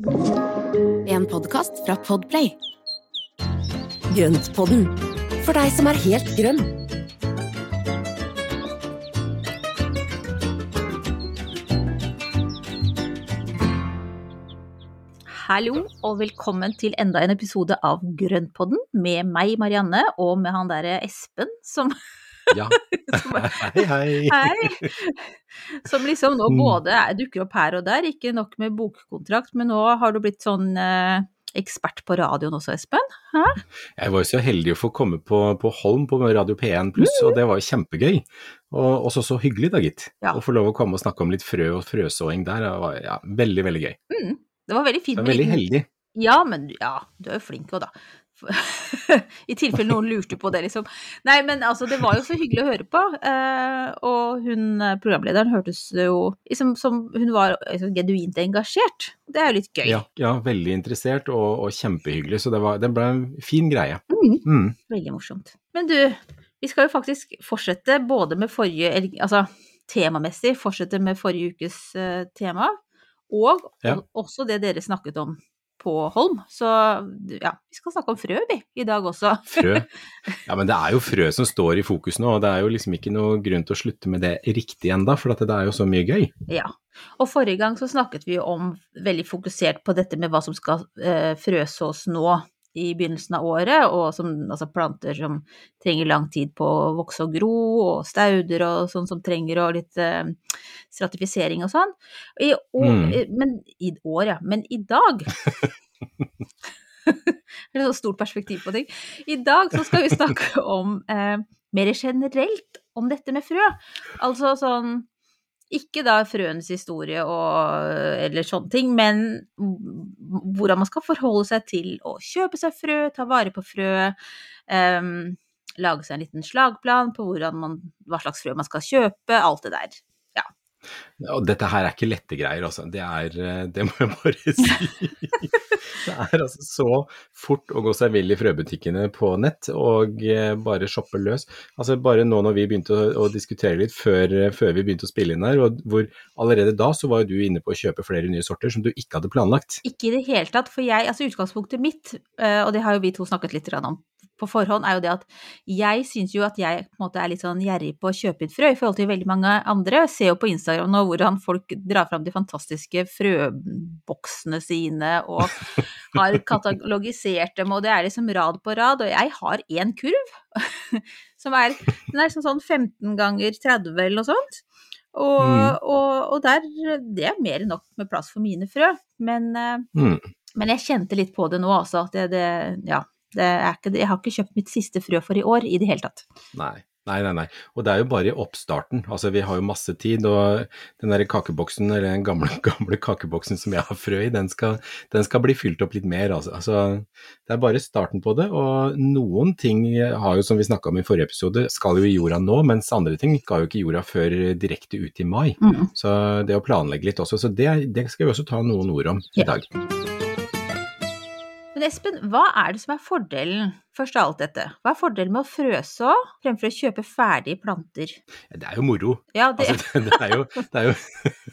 En podkast fra Podplay. Grøntpodden, for deg som er helt grønn. Hallo og velkommen til enda en episode av Grøntpodden med meg, Marianne, og med han derre Espen som Ja. som, Hei, hei. hei, som liksom nå Mm. både er, dukker opp her og der, ikke nok med bokkontrakt, men nå har du blitt sånn eh, ekspert på radioen også, Espen. Jeg var jo så heldig å få komme på, på Holm på Radio P1 pluss, og det var jo kjempegøy. Og også så hyggelig da, gitt. Ja. Å få lov å komme og snakke om litt frø og frøsåing der, det var ja, veldig, veldig gøy. Det var veldig fint. Det var veldig heldig. Ja, men ja, du er jo flink òg, da. I tilfelle noen lurte på det, liksom. Nei, men altså, det var jo så hyggelig å høre på. eh, og hun eh, programlederen hørtes jo liksom som Hun var liksom, genuint engasjert. Det er jo litt gøy. Ja, ja, veldig interessert og, og kjempehyggelig, så det, var, det ble en fin greie. Mm, Mm. veldig morsomt. Men du, vi skal jo faktisk fortsette både med forrige Altså temamessig fortsette med forrige ukes eh, tema, og Ja. også det dere snakket om på Holm. Så ja, vi skal snakke om frø, vi, i dag også. Frø. Ja, men det er jo frø som står i fokus nå, og det er jo liksom ikke noe grunn til å slutte med det riktig enda, for det er jo så mye gøy. Ja. Og forrige gang så snakket vi jo om veldig fokusert på dette med hva som skal eh, frøsås nå i begynnelsen av året, og som, altså planter som trenger lang tid på å vokse og gro, og stauder og sånn som trenger og litt eh, stratifisering og sånn. I år, Mm. eh, Men i år, ja. Men i dag Det er så stort perspektiv på ting. I dag så skal vi snakke om eh, mer generelt om dette med frø. Altså sånn ikke da frøenes historie og eller sånne ting, men hvordan man skal forholde seg til å kjøpe seg frø, ta vare på frø, um, lage seg en liten slagplan på man, hva slags frø man skal kjøpe, alt det der. Og dette her er ikke lette greier, altså. Det er eh, Det må jeg bare si. Det er altså så fort å gå seg vill i frøbutikkene på nett og eh, bare shoppe løs. Altså Bare nå når vi begynte å, å diskutere litt før, eh, før vi begynte å spille inn her, hvor allerede da så var jo du inne på å kjøpe flere nye sorter som du ikke hadde planlagt. Ikke i det hele tatt, for jeg, altså utgangspunktet mitt, og det har jo vi to snakket litt om på forhånd, er jo det at jeg syns jo at jeg på en måte er litt sånn gjerrig på å kjøpe inn frø i forhold til veldig mange andre. Jeg ser jo på Instagram nå hvordan folk drar fram de fantastiske frøboksene sine og har katalogisert dem, og det er liksom rad på rad, og jeg har én kurv som er, den er sånn 15 ganger 30 eller noe sånt. Og, Mm. og, og der, det er mer enn nok med plass for mine frø. Men, eh, Mm. men jeg kjente litt på det nå, altså. At det, det ja. Det er ikke, jeg har ikke kjøpt mitt siste frø for i år i det hele tatt. Nei. Nei, nei, nei. Og det er jo bare i oppstarten. Altså, vi har jo masse tid, og den der kakeboksen, eller den gamle, gamle kakeboksen som jeg har frø i, den skal, den skal bli fylt opp litt mer, altså. altså. Det er bare starten på det, og noen ting har jo, som vi snakka om i forrige episode, skal jo i jorda nå, mens andre ting skal jo ikke i jorda før direkte ut i mai. Mm. Så det å planlegge litt også, så det, det skal vi også ta noen ord om i dag. Men Espen, hva er det som er fordelen, først av alt dette, hva er fordelen med å frøså fremfor å kjøpe ferdige planter? Det er jo moro. Ja, det, Altså, det er jo, det er jo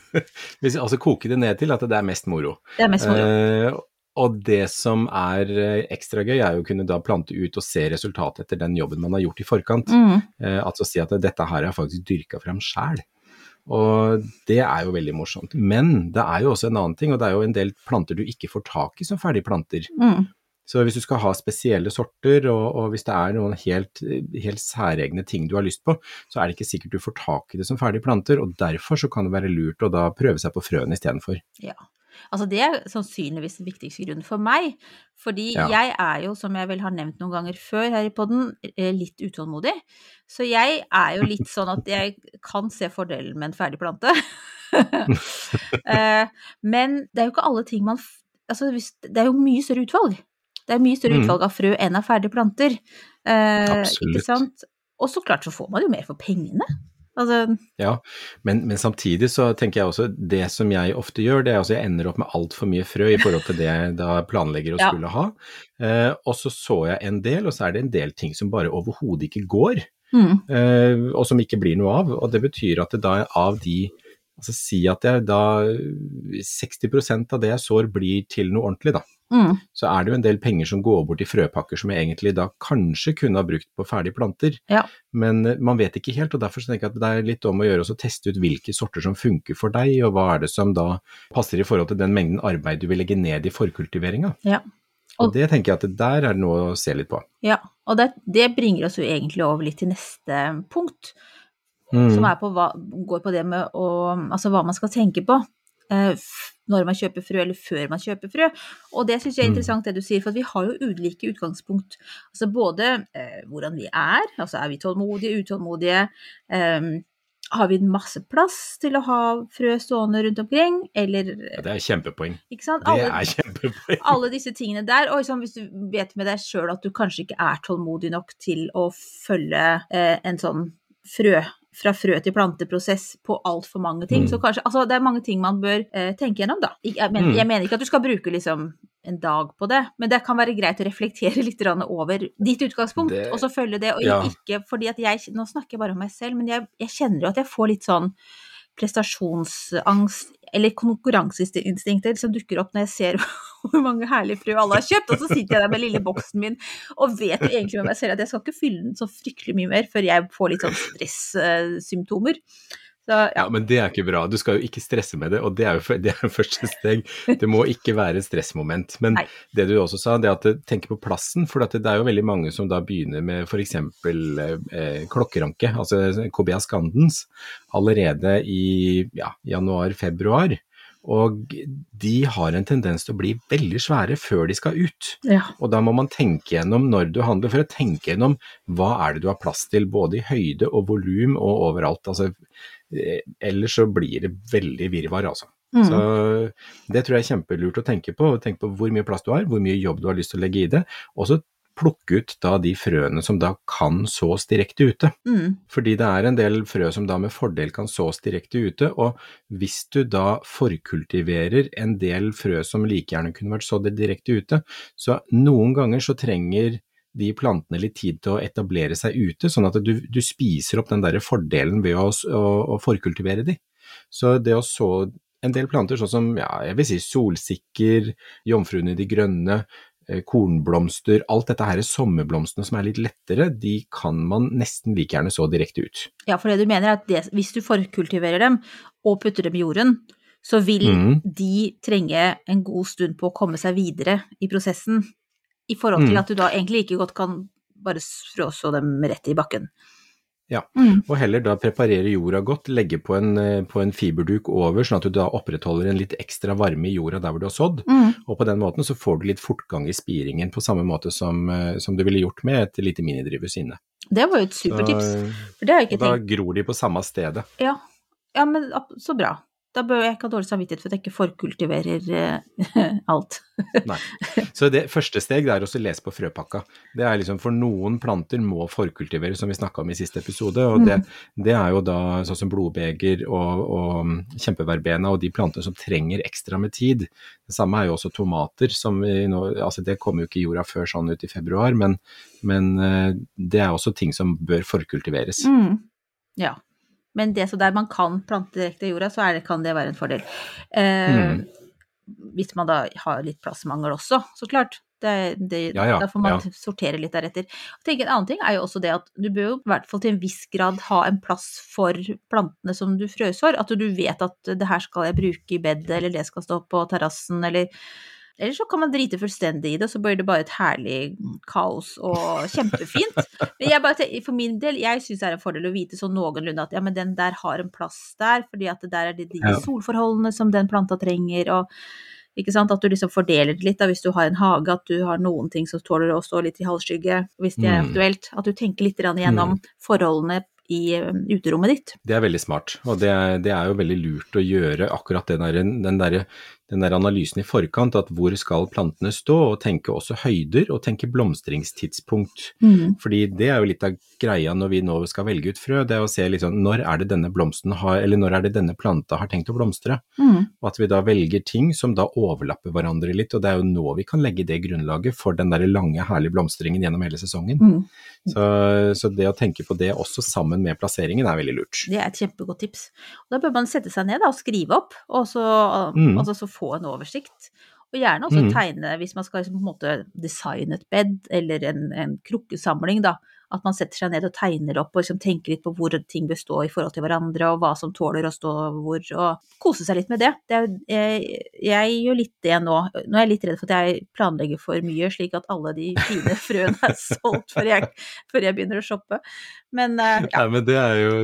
Hvis vi altså koker det ned til at det er mest moro. det er mest moro. Eh, og det som er eh, ekstra gøy, er jo å kunne da plante ut og se resultatet etter den jobben man har gjort i forkant. Mm. Eh, altså si at dette her har jeg faktisk dyrka frem sjæl. Og det er jo veldig morsomt. Men det er jo også en annen ting, og det er jo en del planter du ikke får tak i som ferdige planter. Mm. Så hvis du skal ha spesielle sorter, og, og hvis det er noen helt, helt særegne ting du har lyst på, så er det ikke sikkert du får tak i det som ferdige planter, og derfor så kan det være lurt å da prøve seg på frøene istedenfor. Ja. Altså det er sannsynligvis den viktigste grunnen for meg, fordi Ja. jeg er jo, som jeg vel har nevnt noen ganger før her i podden, eh, litt utålmodig. Så jeg er jo litt sånn at jeg kan se fordelen med en ferdig plante. Eh, Men det er jo ikke alle ting man Altså det er jo mye større utvalg. Det er mye større Mm. utvalg av frø enn av ferdige planter. Eh, Absolutt. Ikke sant? Og så klart så får man jo mer for pengene. Altså, Ja, men, men samtidig så tenker jeg også det som jeg ofte gjør, det er altså jeg ender opp med altfor mye frø i forhold til det jeg da planlegger å Ja. skulle ha. Eh, og så så jeg en del, og så er det en del ting som bare overhodet ikke går, mm, eh, og som ikke blir noe av. Og det betyr at det da av de Altså si at jeg da 60% av det jeg sår blir til noe ordentlig, da. Mm. Så er det jo en del penger som går bort i frøpakker som jeg egentlig da kanskje kunne ha brukt på ferdige planter. Ja. Men eh, man vet ikke helt, og derfor så tenker jeg at det er litt om å gjøre å teste ut hvilke sorter som funker for deg, og hva er det som da passer i forhold til den mengden arbeid du vil legge ned i forkultiveringa. Ja. Og det tenker jeg at der er det noe å se litt på. Ja, og det, det bringer oss jo egentlig over litt til neste punkt, Mm. som er på hva, går på det med å, altså hva man skal tenke på når man kjøper frø, eller før man kjøper frø. Og det syns jeg er Mm. interessant det du sier, for vi har jo ulike utgangspunkt. Altså både eh, hvordan vi er, altså er vi tålmodige, utålmodige, eh, har vi masse plass til å ha frø stående rundt omkring, eller Ja, det er kjempepoeng. ikke sant? Det er kjempepoeng. alle disse tingene der. Og liksom, hvis du vet med deg sjøl at du kanskje ikke er tålmodig nok til å følge eh, en sånn frø fra frø til planteprosess på altfor mange ting. Mm. Så kanskje, altså, det er mange ting man bør eh, tenke gjennom, da. Jeg mener, Mm. jeg mener ikke at du skal bruke liksom en dag på det, men det kan være greit å reflektere litt over ditt utgangspunkt, Det- og så følge det. Og ja. ikke fordi at jeg Nå snakker jeg bare om meg selv, men jeg, jeg kjenner jo at jeg får litt sånn prestasjonsangst eller konkurranseinstinkter som dukker opp når jeg ser hvor mange herlige frø alle har kjøpt, og så sitter jeg der med lille boksen min og vet jo egentlig med meg selv at jeg skal ikke fylle den så fryktelig mye mer før jeg får litt sånn stressymptomer. Så ja. Ja, men det er ikke bra. Du skal jo ikke stresse med det, og det er jo det er jo første steg. Det må ikke være et stressmoment. Men Nei. det du også sa, det at tenk på plassen. For det er jo veldig mange som da begynner med f.eks. Eh, klokkeranke, altså Cobea scandens, allerede i ja, januar-februar. Og de har en tendens til å bli veldig svære før de skal ut. ja. Og da må man tenke gjennom når du handler, for å tenke gjennom hva er det du har plass til, både i høyde og volum og overalt. Altså, eh, ellers så blir det veldig virvar, altså. Mm. Så det tror jeg er kjempelurt å tenke på. Tenk på hvor mye plass du har, hvor mye jobb du har lyst til å legge i det. Og så plukke ut da de frøene som da kan sås direkte ute. Mm. Fordi det er en del frø som da med fordel kan sås direkte ute, og hvis du da forkultiverer en del frø som like gjerne kunne vært sådd direkte ute, så noen ganger så trenger de plantene litt tid til å etablere seg ute, sånn at du, du spiser opp den der fordelen ved å, å, å forkultivere de. Så det å så en del planter, sånn som ja, jeg vil si solsikker, jomfruene i de grønne, kornblomster, alt dette her sommerblomstene som er litt lettere, de kan man nesten like gjerne så direkte ut. Ja, for det du mener er at det, hvis du forkultiverer dem og putter dem i jorden, så vil mm. de trenge en god stund på å komme seg videre i prosessen, i forhold til mm. at du da egentlig ikke godt kan bare fråså dem rett i bakken. Ja. Mm. Og heller da preparere jorda godt, legge på en, eh, på en fiberduk over, sånn at du da opprettholder en litt ekstra varme i jorda der hvor du har sådd. Mm. Og på den måten så får du litt fortgang i spiringen, på samme måte som, eh, som du ville gjort med et lite minidrivhus inne. Det var jo et supertips, for det har jeg ikke tenkt. da gror de på samme stedet. Ja, ja men så bra. Da bør jeg ikke ha dårlig samvittighet for at jeg ikke forkultiverer eh, alt. Nei. Så det første steg det er å lese på frøpakka. Det er liksom For noen planter må forkultiveres, som vi snakka om i siste episode. og det, det er jo da sånn som blodbeger og, og kjempeverbena og de plantene som trenger ekstra med tid. Det samme er jo også tomater. som vi nå, altså Det kommer jo ikke i jorda før sånn ut i februar, men, men eh, det er også ting som bør forkultiveres. Mm. Ja. Men det så der man kan plante direkte i jorda, så er det, kan det være en fordel. Eh, Mm. Hvis man da har litt plassmangel også, så klart. Det, det, Ja, ja, da får man ja. sortere litt deretter. Og tenk, En annen ting er jo også det at du bør jo i hvert fall til en viss grad ha en plass for plantene som du frøsår. At du vet at det her skal jeg bruke i bedet, eller det skal stå på terrassen, eller eller så kan man drite fullstendig i det, og så blir det bare et herlig kaos og kjempefint. Men jeg bare, for min del, jeg syns det er en fordel å vite sånn noenlunde at ja, men den der har en plass der, fordi at det der er det de solforholdene som den planta trenger, og ikke sant, at du liksom fordeler det litt, da, hvis du har en hage, at du har noen ting som tåler å stå litt i halvskygge, hvis det er Mm. aktuelt. At du tenker litt gjennom forholdene i eh, uterommet ditt. Det er veldig smart, og det er, det er jo veldig lurt å gjøre akkurat den derre den der den der analysen i forkant, at hvor skal plantene stå, og tenke også høyder, og tenke blomstringstidspunkt. Mm. Fordi det er jo litt av greia når vi nå skal velge ut frø, det er å se liksom når er det denne blomsten har, eller når er det denne planta har tenkt å blomstre. Mm. Og at vi da velger ting som da overlapper hverandre litt, og det er jo nå vi kan legge det grunnlaget for den der lange, herlige blomstringen gjennom hele sesongen. Mm. Så, så det å tenke på det også sammen med plasseringen er veldig lurt. Det er et kjempegodt tips. Og da bør man sette seg ned da, og skrive opp, og så, Mm. altså, så få en oversikt. Og gjerne også Mm. tegne, hvis man skal liksom, på en måte designe et bed eller en, en krukkesamling, da. At man setter seg ned og tegner opp og liksom tenker litt på hvor ting bør stå i forhold til hverandre, og hva som tåler å stå hvor, og kose seg litt med det. det er, jeg, jeg gjør litt det nå. Nå er jeg litt redd for at jeg planlegger for mye, slik at alle de fine frøene er solgt før jeg, før jeg begynner å shoppe. Men eh, ja. Nei, men det er jo,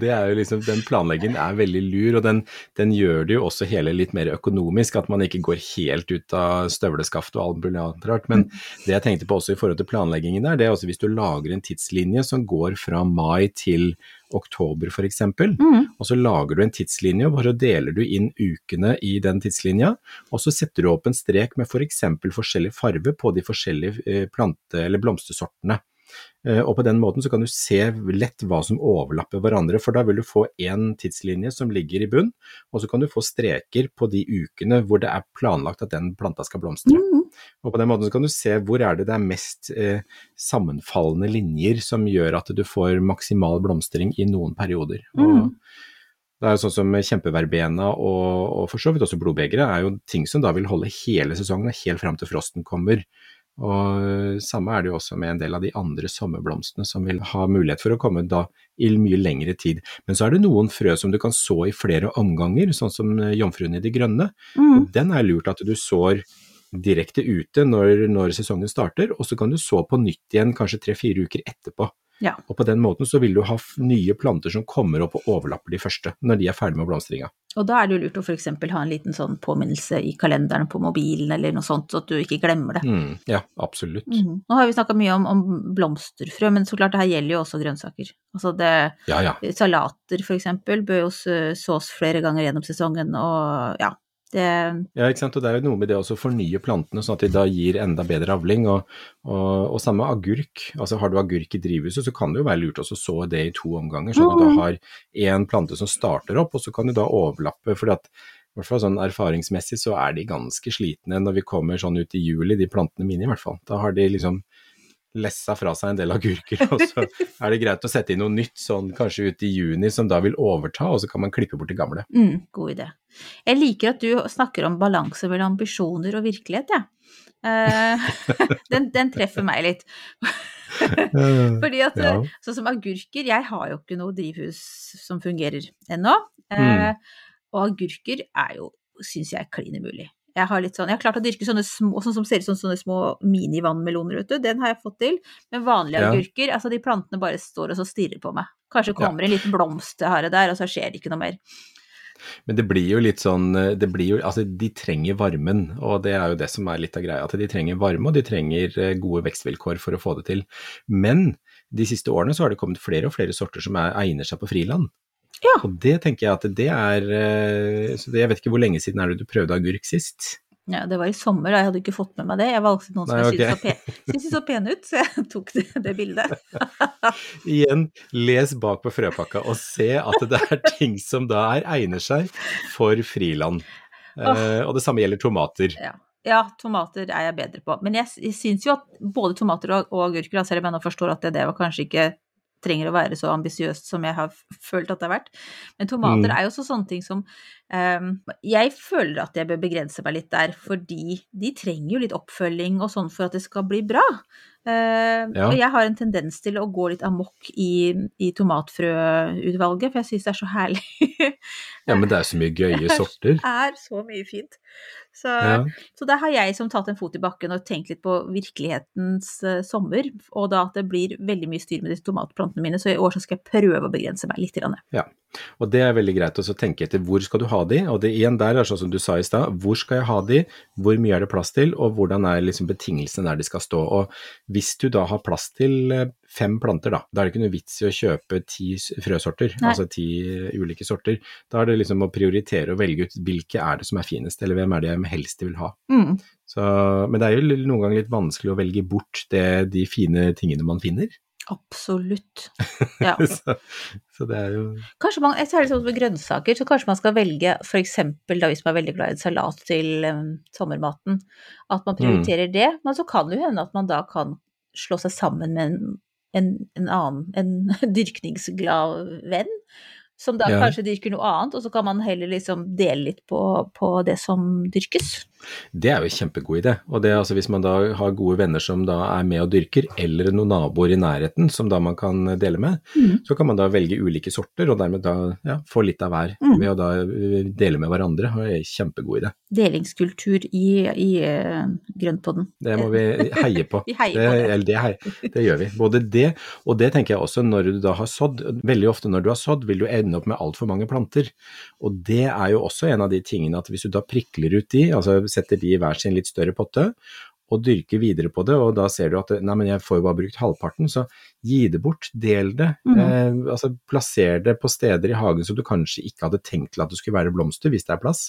det er jo liksom, den planleggingen er veldig lur, og den, den gjør det jo også hele litt mer økonomisk, at man ikke går helt ut av støvleskaft og alt mulig annet rart. Men det jeg tenkte på også i forhold til planleggingen der, det er også hvis du lager en tidslinje som går fra mai til oktober f.eks., Mm. og så lager du en tidslinje, og bare deler du inn ukene i den tidslinja, og så setter du opp en strek med f.eks. For forskjellig farve på de forskjellige eh, plante- eller blomstersortene. Eh, Og på den måten så kan du se lett hva som overlapper hverandre, for da vil du få én tidslinje som ligger i bunn, og så kan du få streker på de ukene hvor det er planlagt at den planta skal blomstre. Mm. Og på den måten så kan du se hvor er det det er mest eh, sammenfallende linjer som gjør at du får maksimal blomstring i noen perioder. Mm. det er jo sånn som kjempeverbena og, og for så vidt også blodbegeret er jo ting som da vil holde hele sesongen helt fram til frosten kommer. Og samme er det jo også med en del av de andre sommerblomstene som vil ha mulighet for å komme da i mye lengre tid. Men så er det noen frø som du kan så i flere omganger, sånn som jomfruen i de grønne. Mm. Den er lurt at du sår direkte ute når, når sesongen starter, og så kan du så på nytt igjen kanskje tre-fire uker etterpå. Ja. Og på den måten så vil du ha nye planter som kommer opp og overlapper de første, når de er ferdig med blomstringa. Og da er det jo lurt å f.eks. ha en liten sånn påminnelse i kalenderen på mobilen eller noe sånt, så at du ikke glemmer det. Mm, ja, absolutt. Mhm. Nå har vi snakka mye om, om blomsterfrø, men så klart det her gjelder jo også grønnsaker. Altså det, Ja, ja. salater eksempel bør jo sås flere ganger gjennom sesongen, og ja, det Ja, ikke sant. Og det er jo noe med det å fornye plantene, sånn at de da gir enda bedre avling. Og, og, og samme agurk. Altså har du agurk i drivhuset, så kan det jo være lurt også å så det i to omganger, sånn at du har én plante som starter opp, og så kan du da overlappe. fordi at i hvert fall sånn erfaringsmessig så er de ganske slitne når vi kommer sånn ut i juli, de plantene mine i hvert fall. Da har de liksom lessa fra seg en del agurker, og så er det greit å sette inn noe nytt sånn kanskje ut i juni som da vil overta, og så kan man klippe bort det gamle. mm, God idé. Jeg liker at du snakker om balanse mellom ambisjoner og virkelighet, jeg. Eh, den, den treffer meg litt. Fordi at Ja. sånn som agurker Jeg har jo ikke noe drivhus som fungerer ennå. Mm. Eh, og agurker er jo, syns jeg, klin umulig. Jeg har, sånn, jeg har klart å dyrke sånne små, sånn som ser ut som sånne små minivannmeloner, vet du. Den har jeg fått til. Men vanlige Ja. agurker, altså de plantene bare står og så stirrer på meg. Kanskje Ja. kommer en liten blomst her og der, og så skjer det ikke noe mer. Men det blir jo litt sånn eh, det blir jo, altså De trenger varmen, og det er jo det som er litt av greia. At de trenger varme, og de trenger eh, gode vekstvilkår for å få det til. Men de siste årene så har det kommet flere og flere sorter som er, egner seg på friland. Ja. Og det tenker jeg at det er eh, så Jeg vet ikke hvor lenge siden er det du prøvde agurk sist? Ja, det var i sommer, da. Jeg hadde ikke fått med meg det. Jeg valgte noen som Nei, jeg syntes så, pen, pene ut, så jeg tok det, det bildet. Igjen, les bak på frøpakka og se at det er ting som da er, egner seg for friland. Eh, og det samme gjelder tomater. Ja. ja, tomater er jeg bedre på. Men jeg, jeg syns jo at både tomater og, og agurker, selv om jeg nå forstår at det, det var kanskje ikke trenger å være så ambisiøst som jeg har følt at det har vært. Men tomater Mm. er jo også sånne ting som um, Jeg føler at jeg bør begrense meg litt der, fordi de trenger jo litt oppfølging og sånn for at det skal bli bra. Uh, Ja. Og jeg har en tendens til å gå litt amok i, i tomatfrøutvalget, for jeg syns det er så herlig. Ja, men det er så mye gøye sorter. Det er så mye fint. Så, Ja. så der har jeg som tatt en fot i bakken og tenkt litt på virkelighetens uh, sommer, og da at det blir veldig mye styr med disse tomatplantene mine, så i år så skal jeg prøve å begrense meg litt. Grann. Og det er veldig greit å tenke etter hvor skal du ha de, og det igjen der er sånn som du sa i stad, hvor skal jeg ha de, hvor mye er det plass til, og hvordan er liksom betingelsene der de skal stå. Og hvis du da har plass til eh, fem planter, da, da er det ikke noe vits i å kjøpe ti frøsorter, Nei. altså ti ulike sorter. Da er det liksom å prioritere og velge ut hvilke er det som er finest, eller hvem er det jeg helst vil ha. Mm. Så, men det er jo noen ganger litt vanskelig å velge bort det, de fine tingene man finner. Absolutt. Ja. så, så det er jo Kanskje man, jeg ser det sånn med grønnsaker, så kanskje man skal velge eksempel hvis man er veldig glad i en salat til um, sommermaten, at man prioriterer det, men så kan det jo hende at man da kan slå seg sammen med en, en, en annen, en dyrkningsglad venn, som da Ja. kanskje dyrker noe annet, og så kan man heller liksom dele litt på, på det som dyrkes. Det er jo en kjempegod idé. Og det, altså, hvis man da har gode venner som da er med og dyrker, eller noen naboer i nærheten som da man kan dele med, Mm. så kan man da velge ulike sorter, og dermed da ja, få litt av hver Mm. ved å da eh, dele med hverandre. Det er en kjempegod idé. Delingskultur i, i uh, grønnpodden. Det må vi heie på. Vi heier det, på det. Eller det, heier, det gjør vi. Både det, og det tenker jeg også når du da har sådd. Veldig ofte når du har sådd, vil du ende opp med altfor mange planter. Og det er jo også en av de tingene at hvis du da prikler ut de, altså setter de i hver sin litt større potte, og dyrker videre på det, og da ser du at nei, men jeg får jo bare brukt halvparten, så gi det bort, del det. Mm. Eh, altså plasser det på steder i hagen som du kanskje ikke hadde tenkt til at det skulle være blomster, hvis det er plass.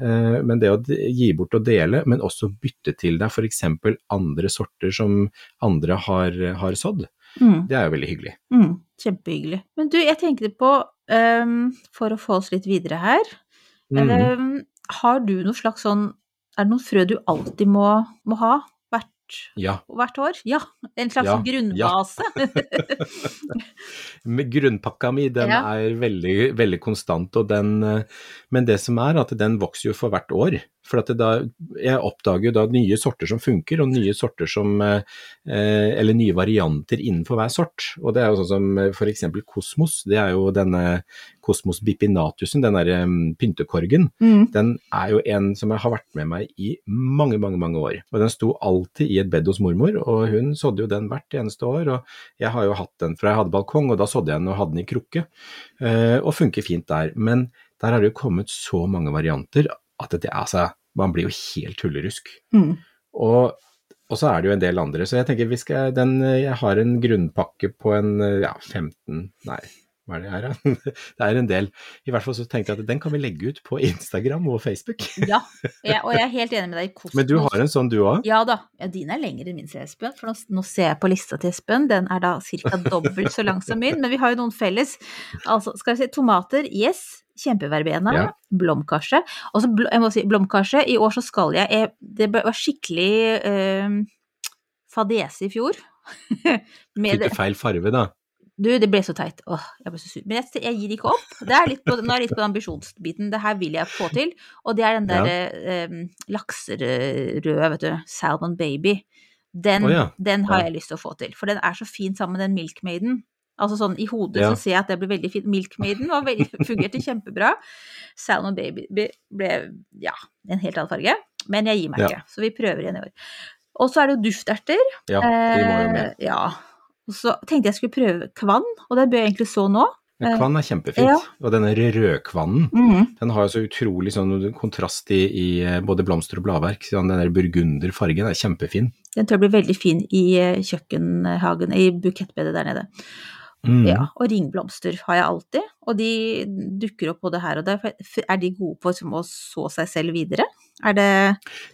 Eh, men det å gi bort og dele, men også bytte til deg f.eks. andre sorter som andre har, har sådd, Mm. det er jo veldig hyggelig. Mm, kjempehyggelig. Men du, jeg tenkte på, um, for å få oss litt videre her, ehm, har du noe slags sånn, er det noen frø du alltid må, må ha hvert, Ja. hvert år? Ja, en slags Ja, grunnbase. Grunnpakka mi den Ja. er veldig, veldig konstant, og den, eh, men det som er at den vokser jo for hvert år. For at da, jeg oppdager jo da nye sorter som funker, og nye sorter som eh, eh, Eller nye varianter innenfor hver sort. Og det er jo sånn som f.eks. for eksempel kosmos. Det er jo denne kosmos bipinatusen, den derre um, pyntekorgen. Mm. Den er jo en som jeg har vært med meg i mange, mange mange år. Og den sto alltid i et bed hos mormor, og hun sådde jo den hvert eneste år. Og jeg har jo hatt den fra jeg hadde balkong, og da sådde jeg den og hadde den i krukke. eh, og funker fint der. Men der har det jo kommet så mange varianter at det, altså, man blir jo helt tullerusk. Mm. Og, og så er det jo en del andre. Så jeg tenker vi skal, den, jeg har en grunnpakke på en ja, 15 Nei, hva er det her, da? Det er en del. I hvert fall så tenkte jeg at den kan vi legge ut på Instagram og Facebook. Ja, jeg, og jeg er helt enig med deg i kosmos. Men du har en sånn du òg? Ja da. Ja, din er lengre enn min, sier Espen. For nå, nå ser jeg på lista til Espen. Den er da ca. dobbelt så lang som min, men vi har jo noen felles. Altså, skal vi si tomater, yes. Kjempeverbena. Ja. Blomkarse. Og så, jeg må si blomkarse. I år så skal jeg, jeg Det var skikkelig eh, fadese i fjor. Med Fikk du feil farve, da? du, det ble så teit. Åh, jeg ble så sur. Men jeg, jeg gir ikke opp. Det er litt på, nå er jeg litt på ambisjonsbiten. Det her vil jeg få til. Og det er den Ja. der eh, lakserøde, vet du. Salmon Baby. Den, oh, ja. den har Ja. jeg lyst til å få til. For den er så fin sammen med den Milkmaiden. Altså sånn i hodet Ja. så ser jeg at det blir veldig fint. Milkmaiden var veldig, fungerte kjempebra. Salmon Baby ble, ja, en helt annen farge. Men jeg gir meg Ja. ikke. Så vi prøver igjen i år. Og så er det jo dufterter. Ja, de må jo Eh, med. Ja. Og så tenkte jeg skulle prøve kvann, og det bør jeg egentlig så nå. Men Kvann er kjempefint. ja. Og denne rødkvannen, Mhm. den har jo så utrolig sånn kontrast i, i eh, både blomster og bladverk. Sånn, den der burgunderfargen er kjempefin. Den tror jeg blir veldig fin i eh, kjøkkenhagen, i bukettbedet der nede. Mm. Ja, og ringblomster har jeg alltid, og de dukker opp både her og der. Er de gode på å så seg selv videre? Er det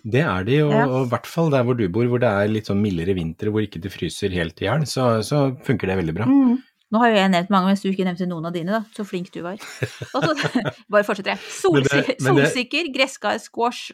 Det er de, og Ja. og i hvert fall der hvor du bor, hvor det er litt sånn mildere vinter, hvor ikke det fryser helt i hjel, så, så funker det veldig bra. Mm. Nå har jo jeg nevnt mange, mens du ikke nevnte noen av dine, da. Så flink du var. Så, bare fortsetter jeg. Solsikker, solsikker gresskar, squash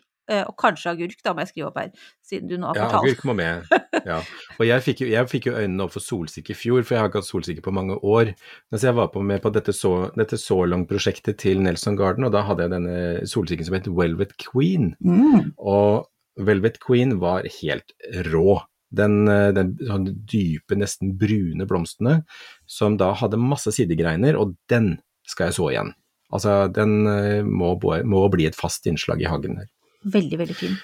og kanskje agurk, da må jeg skrive opp her, siden du nå har Ja, fortalt. agurk må med. Ja. Og jeg fikk, jo, jeg fikk jo øynene opp for solsikke i fjor, for jeg har ikke hatt solsikke på mange år. Så jeg var på med på dette så, dette så prosjektet til Nelson Garden, og da hadde jeg denne solsikken som het Velvet Queen. Mm. Og Velvet Queen var helt rå. Den, den, den sånn dype, nesten brune blomstene, som da hadde masse sidegreiner, og den skal jeg så igjen. Altså, den eh, må, må bli et fast innslag i hagen her. Veldig, veldig fin.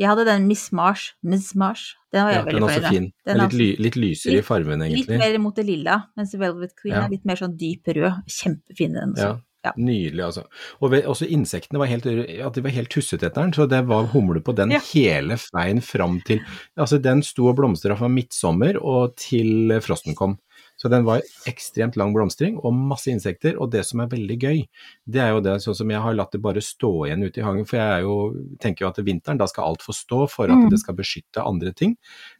Jeg hadde den Miss Marsh, Miss Mars. Den var jeg Ja, veldig fornøyd med. fin. Den er litt, ly, litt lysere i fargen, egentlig. Litt mer mot det lilla, mens Velvet Queen Ja. er litt mer sånn dyp rød. Kjempefin den også. Ja. Ja. Nydelig, altså. Og ved, også insektene var helt, ja, de var helt tussete etter den, så det var humle på den Ja. hele veien fram til Altså, den sto og blomstra fra midtsommer og til frosten kom. Så den var ekstremt lang blomstring og masse insekter. Og det som er veldig gøy, det er jo det sånn som jeg har latt det bare stå igjen ute i hagen. For jeg jo, tenker jo at vinteren, da skal alt få stå for at Mm. det skal beskytte andre ting.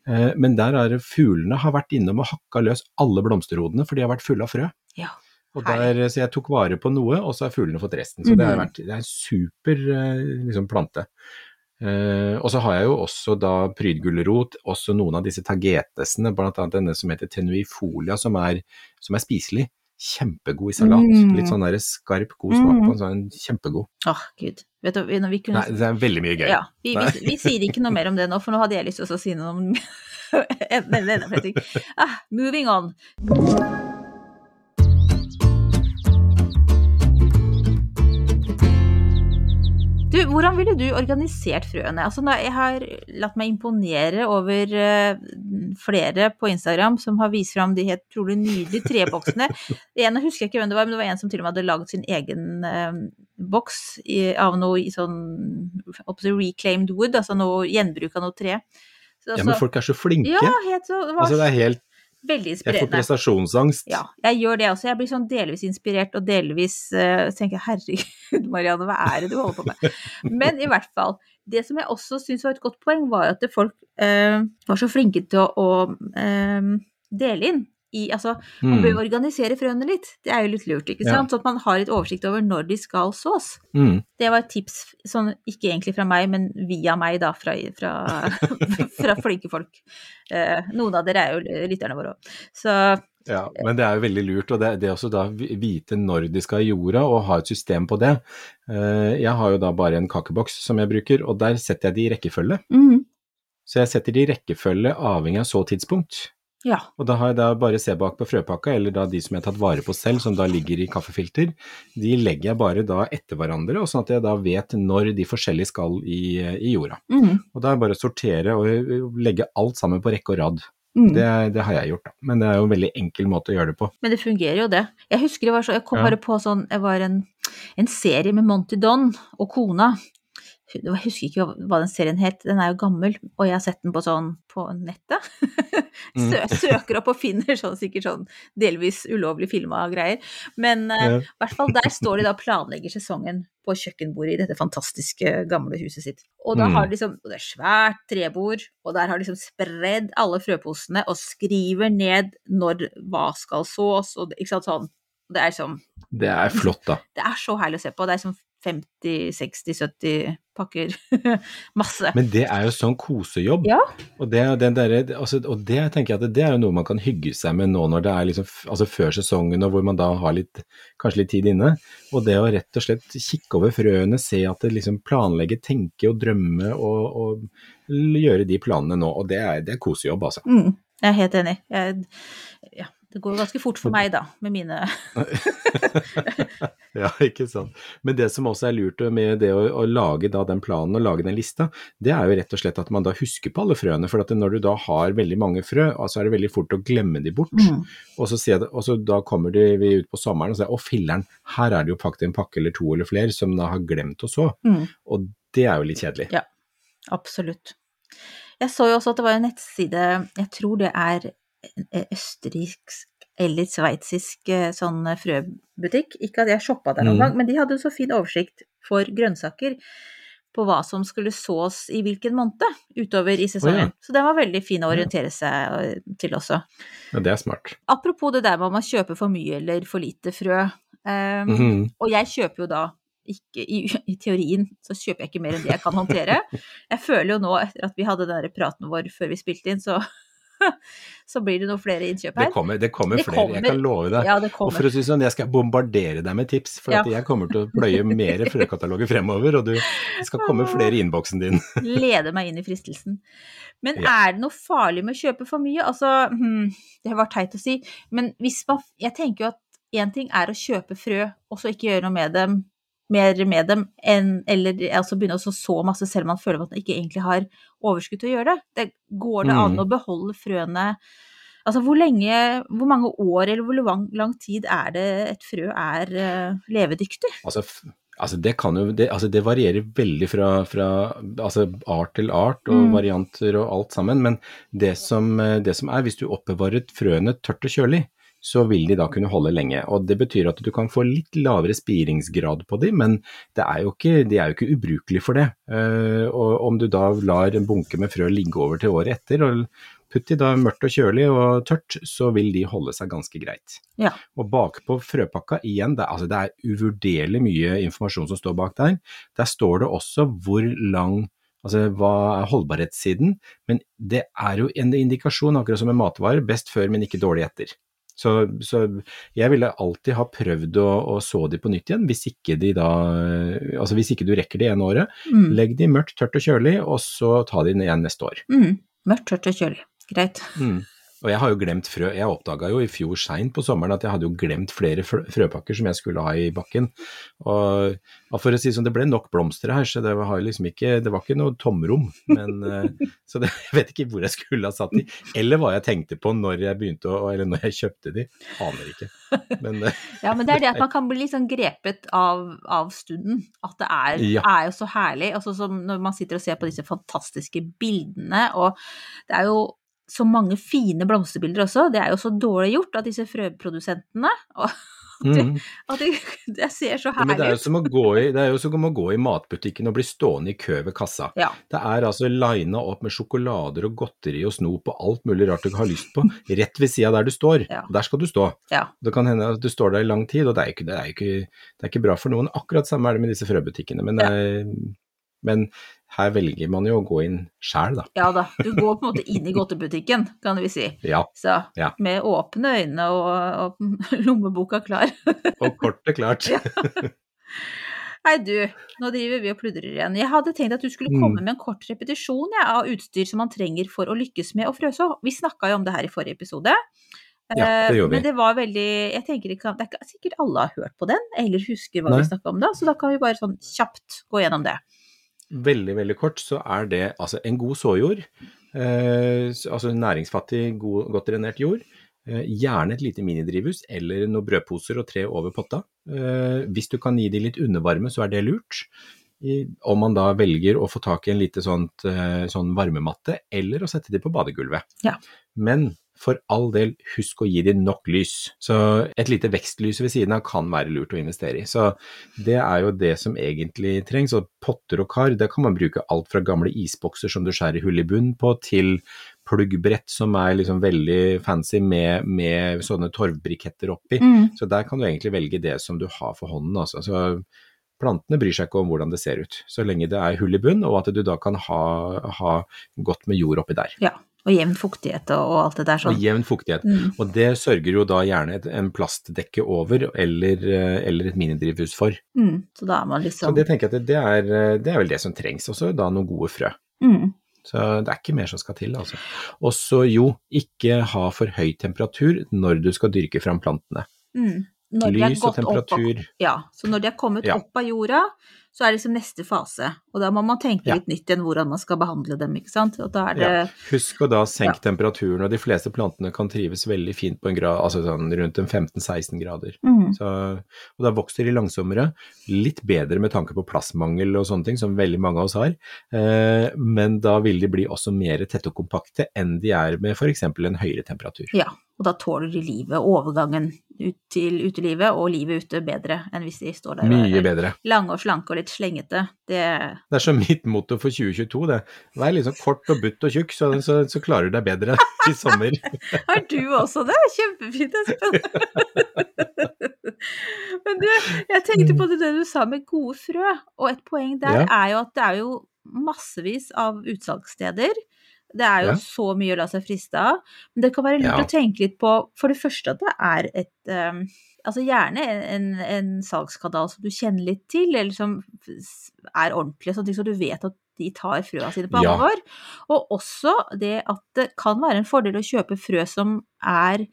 Eh, men der er det fuglene har vært innom og hakka løs alle blomsterhodene, for de har vært fulle av frø. Ja. Og der, så jeg tok vare på noe, og så har fuglene fått resten. Så det, har Mhm. vært, det er en super eh, liksom, plante. Eh, og så har jeg jo også da prydgulrot, også noen av disse tagetesene, annet denne som heter tenuifolia, som er, som er spiselig. Kjempegod i salat. Mm. Litt sånn der skarp, god smak på en den. Sånn kjempegod. Åh, gud. Vet du, når vi kunne Nei, det er veldig mye gøy. Ja, vi, vi, vi sier ikke noe mer om det nå, for nå hadde jeg lyst til å si noe om. Ah, moving on. Hvordan ville du organisert frøene? Altså, jeg har latt meg imponere over eh, flere på Instagram som har vist fram de helt trolig nydelige treboksene. En husker jeg ikke hvem det var, men det var en som til og med hadde laget sin egen eh, boks i, av noe i sånn reclaimed wood, altså noe gjenbruk av noe tre. Så, Ja, men folk er så flinke. ja, helt så, det var altså, det er helt, veldig inspirerende. jeg får prestasjonsangst. Ja, jeg gjør det også. Jeg blir sånn delvis inspirert, og delvis uh, tenker jeg herregud, Marianne, hva er det du holder på med? Men i hvert fall. Det som jeg også syns var et godt poeng, var at folk uh, var så flinke til å, å eh, dele inn i Altså, man Mm. bør organisere frøene litt. Det er jo litt lurt, ikke Ja. sant? Sånn at man har litt oversikt over når de skal sås. Mm. Det var et tips, sånn ikke egentlig fra meg, men via meg, da, fra, fra, fra flinke folk. Eh, noen av dere er jo lytterne våre òg. Så Ja, men det er jo veldig lurt, og det, det også da vi- vite når de skal i jorda, og ha et system på det. Eh, Jeg har jo da bare en kakeboks som jeg bruker, og der setter jeg de i rekkefølge. Mm. Så jeg setter de i rekkefølge avhengig av så tidspunkt. Ja. Og da har jeg da bare se bak på frøpakka, eller da de som jeg har tatt vare på selv, som da ligger i kaffefilter, de legger jeg bare da etter hverandre, og sånn at jeg da vet når de forskjellige skal i, i jorda. Mm. Og da er det bare å sortere og legge alt sammen på rekke og rad. Mm. Det, det har jeg gjort, da. Men det er jo en veldig enkel måte å gjøre det på. Men det fungerer jo, det. Jeg husker det var så, jeg kom Ja. bare på sånn, jeg var en, en serie med Monty Don og kona. Jeg husker ikke hva- den serien het, den er jo gammel, og jeg har sett den på sånn på nettet. Mm. Sø, søker opp og finner sånn sikkert sånn delvis ulovlig filma greier. Men eh, Ja. i hvert fall der står de da og planlegger sesongen på kjøkkenbordet i dette fantastiske gamle huset sitt. Og da Mm. har de liksom, og det er svært trebord, og der har de liksom spredd alle frøposene og skriver ned når hva skal sås, og ikke sant sånn. Det er sånn, Det er flott, da. det er så herlig å se på. Det er liksom 50, 60, 70 pakker. Masse. Men det er jo sånn kosejobb. Ja. Og det, den derre- altså, og det tenker jeg at det er jo noe man kan hygge seg med nå når det er liksom altså før sesongen og hvor man da har litt, kanskje litt tid inne. Og det å rett og slett kikke over frøene, se at det liksom planlegge, tenke og drømme og, og gjøre de planene nå. Og det er, det er kosejobb, altså. Mm, jeg er helt enig. Jeg, ja, det går ganske fort for meg, da, med mine Ja, ikke sant. Men det som også er lurt med det å, å lage da den planen og lage den lista, det er jo rett og slett at man da husker på alle frøene. For at når du da har veldig mange frø, så er det veldig fort å glemme de bort. Mm. Og så, jeg og så da kommer de, vi ut på sommeren og sier å filler'n, her er det jo pakket en pakke eller to eller flere som da har glemt å så. Mm. Og det er jo litt kjedelig. Ja. Absolutt. Jeg så jo også at det var en nettside, jeg tror det er østerriksk eller sveitsisk eh, sånn frøbutikk. Ikke at jeg shoppa der noen Mm. gang, men de hadde så fin oversikt for grønnsaker på hva som skulle sås i hvilken måned utover i sesongen. Så den var veldig fin å orientere seg eh, til også. Ja, det er smart. Apropos det der med om man kjøper for mye eller for lite frø. Um, mm -hmm. Og jeg kjøper jo da ikke i, I teorien så kjøper jeg ikke mer enn det jeg kan håndtere. Jeg føler jo nå, etter at vi hadde den praten vår før vi spilte inn, så, så blir det noen flere innkjøp Det her. kommer, det kommer Det flere, jeg kan love deg. Ja, det Og for å si det sånn, jeg skal bombardere deg med tips, for Ja. jeg kommer til å pløye mer frøkataloger fremover, og du, det skal komme flere i innboksen din. Lede meg inn i fristelsen. Men Ja. er det noe farlig med å kjøpe for mye? Altså, hmm, det var teit å si, men hvis man Jeg tenker jo at én ting er å kjøpe frø, og så ikke gjøre noe med dem, mer med dem, enn Eller altså begynne å så så masse selv om man føler at man ikke egentlig har overskudd til å gjøre det. det går det an Mm. å beholde frøene Altså hvor lenge, hvor mange år eller hvor lang, lang tid er det et frø er uh, levedyktig? Altså, altså det kan jo det, altså det varierer veldig fra, fra altså art til art og Mm. varianter og alt sammen, men det som, eh, det som er, hvis du oppbevarer frøene tørt og kjølig, så vil de da kunne holde lenge. Og det betyr at du kan få litt lavere spiringsgrad på de, men det er ikke, de er jo ikke ubrukelige for det. Eh, og om du da lar en bunke med frø ligge over til året etter, og putt de da mørkt og kjølig og tørt, så vil de holde seg ganske greit. Ja. Og bakpå frøpakka igjen, det, altså det er uvurderlig mye informasjon som står bak der. Der står det også hvor lang Altså hva er holdbarhetssiden, men det er jo en indikasjon, akkurat som med matvarer, best før, men ikke dårlig etter. Så, så jeg ville alltid ha prøvd å, å så de på nytt igjen, hvis ikke de da Altså hvis ikke du rekker det ene året, Mm. legg de mørkt, tørt og kjølig, og så ta de igjen neste år. Mm. Mørkt, tørt og kjølig. Greit. Mm. Og jeg har jo glemt frø. Jeg oppdaga jo i fjor seint på sommeren at jeg hadde jo glemt flere frø frøpakker som jeg skulle ha i bakken. Og, og for å si sånn, det ble nok blomster her, så det var liksom ikke, det var ikke noe tomrom. Men, eh, så det, jeg vet ikke hvor jeg skulle ha satt de, eller hva jeg tenkte på når jeg begynte å, eller når jeg kjøpte de. Aner ikke. Men eh, Ja, men det er det at man kan bli litt sånn grepet av, av stunden. At det er, Ja. er jo så herlig. Altså som når man sitter og ser på disse fantastiske bildene, og det er jo så mange fine blomsterbilder også. Det er jo så dårlig gjort av disse frøprodusentene. Og det, at det, det ser så Ja, men det herlig er jo ut. som å gå i, det er jo som å gå i matbutikken og bli stående i kø ved kassa. Ja. Det er altså lina opp med sjokolader og godteri og snop og alt mulig rart du har lyst på, rett ved sida der du står. Ja. Der skal du stå. ja. Det kan hende at du står der i lang tid, og det er ikke, det er ikke, det er ikke bra for noen. Akkurat samme er det med disse frøbutikkene. Men, eh, men her velger man jo å gå inn sjæl, da. Ja da, du går på en måte inn i godtebutikken, kan vi si. Ja. Så Ja. med åpne øyne og, og lommeboka klar. Og kortet klart. Nei du, nå driver vi og pludrer igjen. Jeg hadde tenkt at du skulle Mm. komme med en kort repetisjon ja, av utstyr som man trenger for å lykkes med å frøse. Vi snakka jo om det her i forrige episode. Ja, det Eh, gjorde vi. Men det var veldig Jeg tenker ikke, Det er ikke sikkert alle har hørt på den, eller husker hva Nei. vi snakka om da, så da kan vi bare sånn kjapt gå gjennom det. Veldig, veldig kort så er det altså en god såjord, eh, altså næringsfattig, god, godt drenert jord. Eh, gjerne et lite minidrivhus eller noen brødposer og tre over potta. Eh, hvis du kan gi de litt undervarme, så er det lurt. I, om man da velger å få tak i en lite sånt, eh, sånn varmematte, eller å sette de på badegulvet. Ja. Men for all del, husk å gi dem nok lys. Så et lite vekstlys ved siden av kan være lurt å investere i. Så det er jo det som egentlig trengs. Og potter og kar, det kan man bruke alt fra gamle isbokser som du skjærer hull i bunn på, til pluggbrett som er liksom veldig fancy med, med sånne torvbriketter oppi. Så der kan du egentlig velge det som du har for hånden. Altså. Så plantene bryr seg ikke om hvordan det ser ut, så lenge det er hull i bunn, og at du da kan ha, ha godt med jord oppi der. Ja. Og jevn fuktighet og, og alt det der sånn. Og jevn fuktighet. Mm. Og det sørger jo da gjerne et, en plastdekke over, eller, eh, eller et minidrivhus for. Mm. Så da er man Så liksom det tenker jeg at det, er, eh, det er vel det som trengs. Også da noen gode frø. mm. Så det er ikke mer som skal til, altså. Og så jo, ikke ha for høy temperatur når du skal dyrke fram plantene. Mm. Lys og temperatur. opp. Ja, så når de er kommet Ja. opp av jorda, så er liksom neste fase. Og da må man tenke Ja. litt nytt igjen hvordan man skal behandle dem, ikke sant. Det Ja. Husk å da senke temperaturen, og de fleste plantene kan trives veldig fint på en grad, altså sånn rundt en 15-16 grader. Mm. Så, og da vokser de langsommere, litt bedre med tanke på plassmangel og sånne ting, som veldig mange av oss har. Eh, men da vil de bli også mer tette og kompakte enn de er med f.eks. en høyere temperatur. Ja, og da tåler de livet, overgangen ut til utelivet og livet ute bedre enn hvis de står der Mye bedre. lange og slanke og litt slengete. Det Det er som mitt motto for 2022, det. Vær liksom kort og butt og tjukk, så, så, så klarer du deg bedre i sommer. har du også det? Kjempefint, Espen. Men du, jeg tenkte på det du sa med gode frø, og et poeng der Ja. er jo at det er jo massevis av utsalgssteder. Det er jo Ja. så mye å la seg friste av. Men det kan være lurt Ja. å tenke litt på for det første at det er et um, Altså gjerne en, en salgskanal som du kjenner litt til, eller som er ordentlig, sånn så du vet at de tar frøa sine på Ja. alvor. Og også det at det kan være en fordel å kjøpe frø som er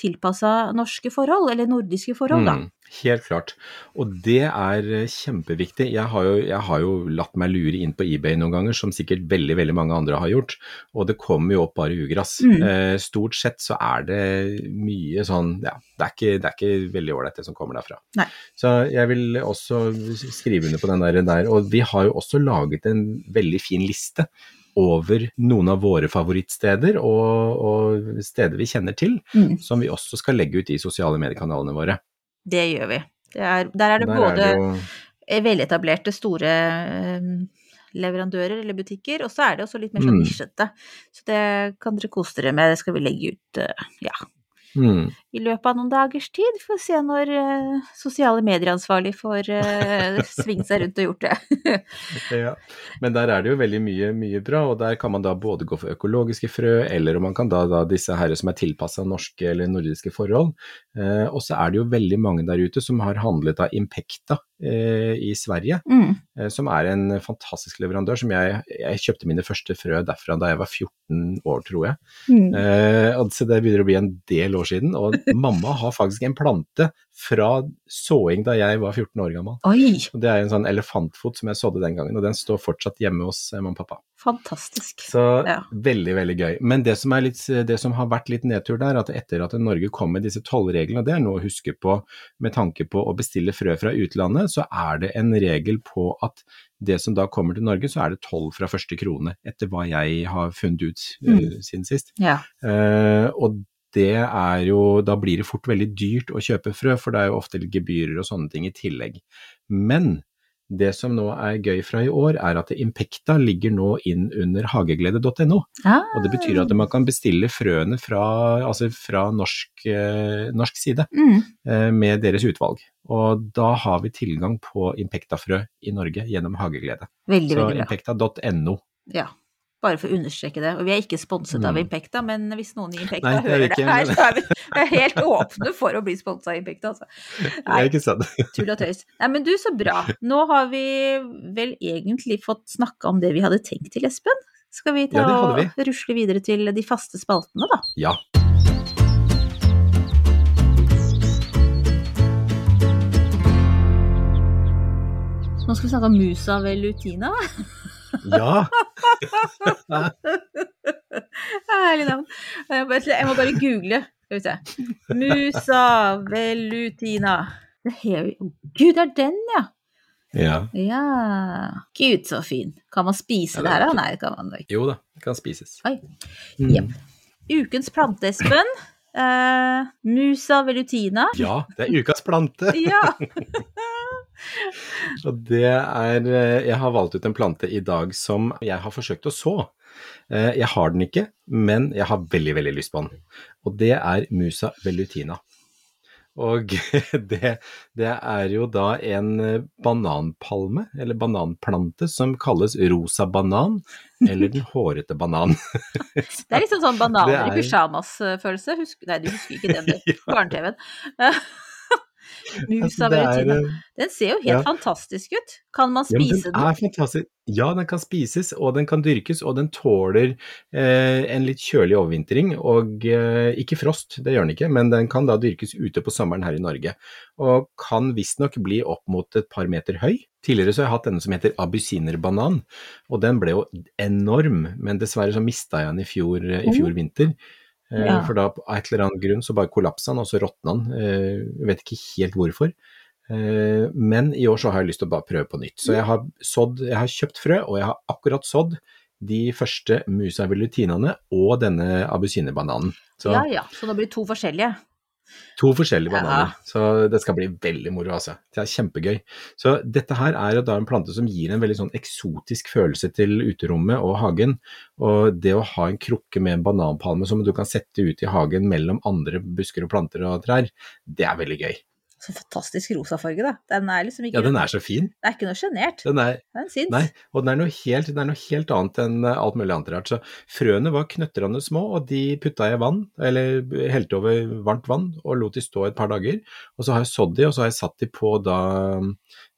tilpassa norske forhold, eller nordiske forhold, da. Helt klart. Og det er eh, kjempeviktig. Jeg har, jo, jeg har, jo, latt meg lure inn på eBay noen ganger, som sikkert veldig veldig mange andre har gjort. Og det kommer jo opp bare ugress. Mm. Eh, stort sett så er det mye sånn Ja, det er ikke, det er ikke veldig ålreit det som kommer derfra. Nei. Så jeg vil også skrive under på den der, der. Og vi har jo også laget en veldig fin liste over noen av våre favorittsteder og, og steder vi kjenner til, mm. som vi også skal legge ut i sosiale mediekanalene våre. Det gjør vi. Det er, der er det der både er det jo... veletablerte, store eh, leverandører eller butikker, og så er det også litt mer sånn mm. Så det kan dere kose dere med, det skal vi legge ut, eh, ja, mm. I løpet av noen dagers tid. For å se når uh, sosiale medieransvarlig får uh, svingt seg rundt og gjort det. ja, men der er det jo veldig mye, mye bra, og der kan man da både gå for økologiske frø, eller om man kan da, da disse her som er tilpassa norske eller nordiske forhold. Uh, og så er det jo veldig mange der ute som har handlet av Impekta i Sverige, mm. som er en fantastisk leverandør. som jeg, jeg, kjøpte mine første frø derfra da jeg var 14 år, tror jeg. Mm. så det begynner å bli en del år siden. og mamma har faktisk en plante fra såing da jeg var 14 år gammel. Oi. Det er en sånn elefantfot som jeg sådde den gangen, og den står fortsatt hjemme hos eh, mamma og pappa. Fantastisk. Så ja. veldig, veldig gøy. Men det som, litt, det som, har vært litt nedtur der, at etter at Norge kom med disse tollreglene, det er noe å huske på med tanke på å bestille frø fra utlandet, så er det en regel på at det som da kommer til Norge, så er det toll fra første krone, etter hva jeg har funnet ut mm. uh, siden sist. Ja. Uh, og det er jo Da blir det fort veldig dyrt å kjøpe frø, for det er jo ofte gebyrer og sånne ting i tillegg. Men det som nå er gøy fra i år, er at Impekta ligger nå inn under hageglede.no. Ah. Og det betyr at man kan bestille frøene fra, altså fra norsk, eh, norsk side mm. eh, med deres utvalg. Og da har vi tilgang på Impekta-frø i Norge gjennom Hageglede. Veldig, Så impekta.no. Ja, bare for å understreke det. Og vi er ikke sponset mm. av Impekta, men hvis noen i Impekta Nei, hører ikke, det her, så er vi helt åpne for å bli sponsa av Impekta, altså. Nei, ikke sant. tull og tøys. Nei, men du, så bra. Nå har vi vel egentlig fått snakka om det vi hadde tenkt til, Espen. Skal vi ta ja, og rusle videre til de faste spaltene, da? Ja. Nå skal vi snakke om musa velutina. Ja! Herlig navn. Jeg må bare google. Skal vi se. Musa velutina. Gud, det er den, ja! Ja. ja. Gud, så fin. Kan man spise det her, da? Nei, kan man ikke. Jo da, det kan spises. Oi. Mm. Ukens plante, Espen. Uh, musa velutina. Ja, det er ukas plante. ja. Og det er eh, Jeg har valgt ut en plante i dag som jeg har forsøkt å så. Eh, jeg har den ikke, men jeg har veldig, veldig lyst på den. Og det er Musa velutina. Og det, det, er jo da en bananpalme, eller bananplante, som kalles rosa banan, eller den hårete banan. Det er liksom sånn bananer er... i pysjamas-følelse. Nei, du husker ikke den. Barne-TV-en. Musa ved Eh, den ser jo helt ja. fantastisk ut. Kan man spise ja, den? Er fantastisk. Ja, den kan spises, og den kan dyrkes, og den tåler eh, en litt kjølig overvintring. Og eh, ikke frost, det gjør den ikke, men den kan da dyrkes ute på sommeren her i Norge. Og kan visstnok bli opp mot et par meter høy. Tidligere så har jeg hatt denne som heter abysinerbanan, og den ble jo enorm, men dessverre så mista jeg den i fjor, i fjor oh. vinter. Eh, ja. For da av et eller annet grunn så bare kollapsa han, og så råtna han. Eh, jeg vet ikke helt hvorfor. Eh, men i år så har jeg lyst til å bare prøve på nytt. Så jeg har, sådd, jeg har kjøpt frø, og jeg har akkurat sådd de første musa velutinene og denne abusinebananen. Ja ja, så det blir to forskjellige? To forskjellige bananer. Ja. Så det skal bli veldig moro, altså. Det er kjempegøy. Så dette her er da en plante som gir en veldig sånn eksotisk følelse til uterommet og hagen. Og det å ha en krukke med en bananpalme som du kan sette ut i hagen mellom andre busker og planter og trær, det er veldig gøy. Så fantastisk rosa farge, da. Den er liksom ikke Ja, den er så fin. Det er ikke noe sjenert. Den er, den syns. Nei, og den er, noe helt, den er noe helt annet enn eh, alt mulig annet rart. Så frøene var knøttrende små, og de putta jeg i vann, eller helte over varmt vann, og lot de stå et par dager. Og så har jeg sådd de, og så har jeg satt de på da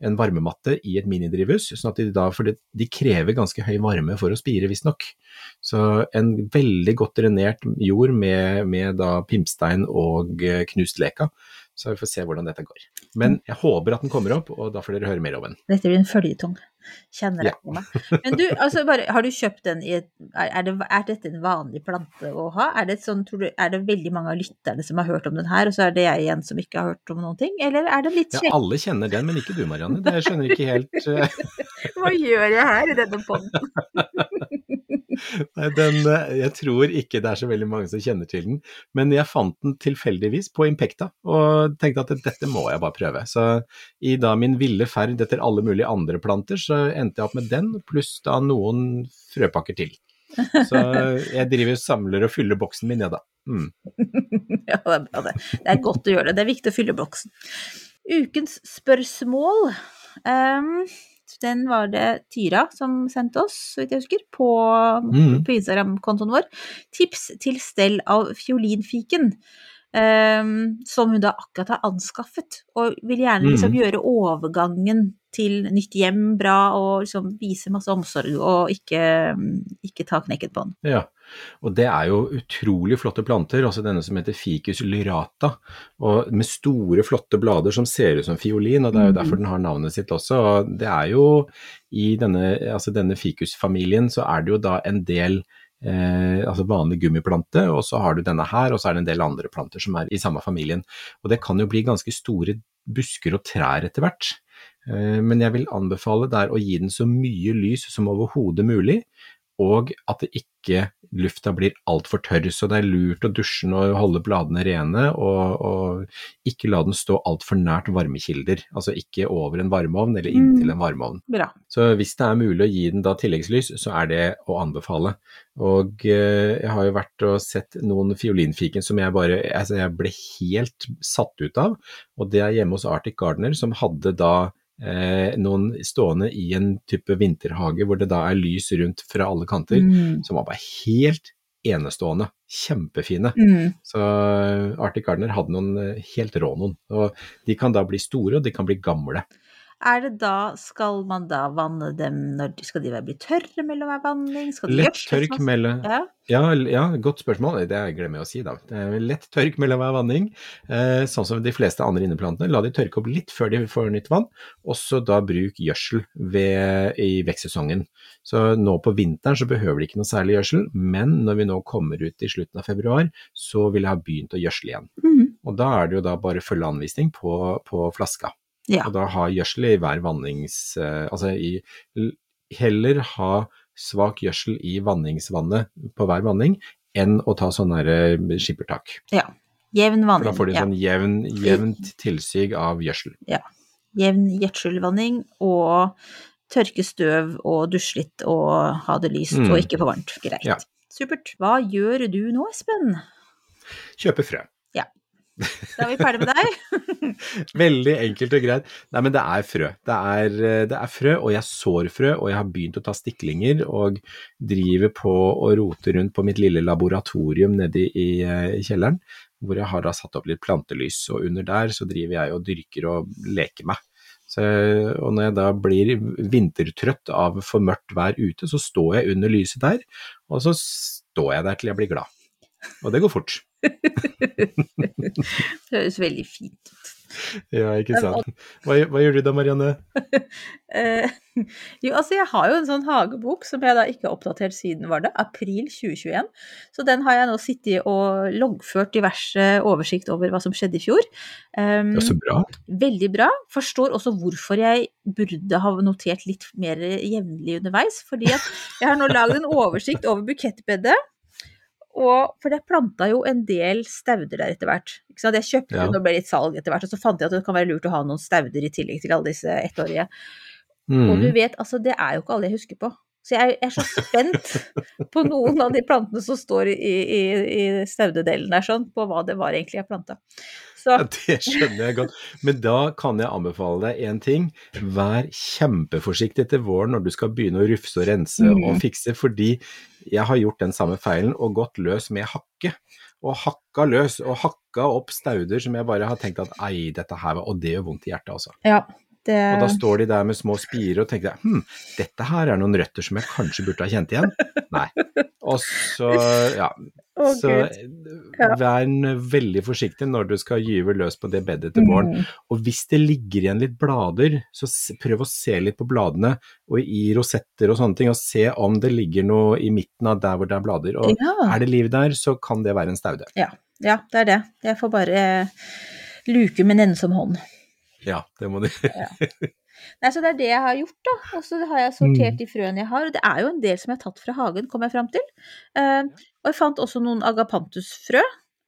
en varmematte i et minidrivhus, sånn at de da, for de krever ganske høy varme for å spire, visstnok. Så en veldig godt drenert jord med, med da pimpstein og eh, knust leka Så vi får se hvordan dette går. Men jeg håper at den kommer opp, og da får dere høre mer om den. Dette blir en føljetong. Kjenner jeg på meg. Men du, altså bare, har du kjøpt den i et er, det, er dette en vanlig plante å ha? Er det, et sånn, tror du, er det veldig mange av lytterne som har hørt om den her, og så er det jeg igjen som ikke har hørt om noen ting? Eller er det litt Ja, alle kjenner den, men ikke du Marianne. Det jeg skjønner ikke helt eh, Hva gjør jeg her i denne poden? Nei, den, eh, jeg tror ikke det er så veldig mange som kjenner til den, men jeg fant den tilfeldigvis på Impekta, og tenkte at dette må jeg bare prøve. Så i da min ville ferd etter alle mulige andre planter, så endte jeg opp med den, pluss da noen frøpakker til. Så jeg driver samler og fyller boksen min, jeg da. Mm. Ja, det er bra det. Det er godt å gjøre det. Det er viktig å fylle boksen. Ukens spørsmål. Um, den var det Tyra som sendte oss, så vidt jeg husker, på, Mm. på Instagram-kontoen vår. Tips til stell av fiolinfiken. Um, som hun da akkurat har anskaffet, og vil gjerne liksom Mm. gjøre overgangen til nytt hjem bra, og liksom vise masse omsorg, og ikke, ikke ta knekken på den. Ja, og det er jo utrolig flotte planter, også denne som heter Ficus lyrata, og med store, flotte blader som ser ut som fiolin, og det er jo derfor den har navnet sitt også. Og det er jo i denne, altså denne ficusfamilien så er det jo da en del Eh, altså vanlig gummiplante, og så har du denne her, og så er det en del andre planter som er i samme familien. Og det kan jo bli ganske store busker og trær etter hvert. Eh, men jeg vil anbefale der å gi den så mye lys som overhodet mulig, og at det ikke lufta blir altfor tørr. Så det er lurt å dusje den og holde bladene rene, og, og ikke la den stå altfor nært varmekilder. Altså ikke over en varmeovn eller inntil en varmeovn. Bra. Så hvis det er mulig å gi den da tilleggslys, så er det å anbefale. Og eh, jeg har jo vært og sett noen fiolinfiken som jeg bare altså jeg ble helt satt ut av, og det er hjemme hos Arctic Gardener, som hadde da noen stående i en type vinterhage hvor det da er lys rundt fra alle kanter, Mm. som var bare helt enestående. Kjempefine. Mm. Så eh, Arctic Gardener hadde noen eh, helt rå noen. Og de kan da bli store, og de kan bli gamle. Er det da, skal man da vanne dem når skal de bli tørre mellom hver vanning? Lett tørk mellom Ja. Ja, ja, godt spørsmål. Det glemmer jeg å si, da. Det er lett tørk mellom hver vanning, eh, sånn som de fleste andre inneplantene. La de tørke opp litt før de får nytt vann, og så da bruk gjødsel ved, i vekstsesongen. Så nå på vinteren så behøver de ikke noe særlig gjødsel, men når vi nå kommer ut i slutten av februar, så vil jeg ha begynt å gjødsle igjen. Mm. Og da er det jo da bare følge anvisning på, på flaska. Ja. Og da ha gjødsel i hver vannings... eh, altså i Heller ha svak gjødsel i vanningsvannet på hver vanning, enn å ta sånne eh, skippertak. ja. Jevn vanning. For da får ja. sånn jevn, jevnt tilsig av gjødsel. Jevn gjødselvanning og tørke støv og dusje litt og ha det lyst Mm. og ikke for varmt. Greit. Ja. Supert. Hva gjør du nå, Espen? Kjøpe frø. Da er vi ferdig med deg. Veldig enkelt og greit. Nei, men det er frø. Det er, eh, det er frø, og jeg sår frø, og jeg har begynt å ta stiklinger og driver på og rote rundt på mitt lille laboratorium nede i, eh, i kjelleren, hvor jeg har da satt opp litt plantelys, og under der så driver jeg og dyrker og leker meg. Så, og når jeg da blir vintertrøtt av for mørkt vær ute, så står jeg under lyset der, og så står jeg der til jeg blir glad. Og det går fort. Det høres veldig fint ut. Ja, ikke sant. Hva, hva gjør du da, Marianne? Eh, jo, altså jeg har jo en sånn hagebok som jeg da ikke har oppdatert siden, var det, april 2021. Så den har jeg nå sittet og loggført diverse oversikt over hva som skjedde i fjor. Um, Ja, så bra. Veldig bra. Forstår også hvorfor jeg burde ha notert litt mer jevnlig underveis. Fordi at jeg har nå lagd en oversikt over bukettbedet. Og, for jeg planta jo en del stauder der etter hvert. Jeg kjøpte Ja. jo, og ble litt salg etter hvert, og så fant jeg at det kan være lurt å ha noen stauder i tillegg til alle disse ettårige. Og du Mm. vet, altså det er jo ikke alle jeg husker på. Så jeg er så spent på noen av de plantene som står i, i, i staudedelen der, sånn, på hva det var egentlig jeg planta. Så Ja, det skjønner jeg godt. Men da kan jeg anbefale deg én ting. Vær kjempeforsiktig til våren når du skal begynne å rufse og rense Mm. og fikse, fordi jeg har gjort den samme feilen og gått løs med hakke. Og hakka løs, og hakka opp stauder som jeg bare har tenkt at ei, dette her var Og det gjør vondt i hjertet, altså. ja, det Og da står de der med små spirer og tenker hm, dette her er noen røtter som jeg kanskje burde ha kjent igjen. Nei. Og så, ja. Å, Så Ja. vær veldig forsiktig når du skal gyve løs på det bedet til våren. Mm. Og hvis det ligger igjen litt blader, så prøv å se litt på bladene og i rosetter og sånne ting, og se om det ligger noe i midten av der hvor det er blader. Og Ja. er det liv der, så kan det være en staude. ja, ja, det er det. Jeg får bare luke med nennsom hånd. Ja, det må du Nei, så det er det jeg har gjort, da. Og så har jeg sortert de frøene jeg har. Og det er jo en del som jeg har tatt fra hagen, kom jeg fram til. Uh, og jeg fant også noen agapantusfrø.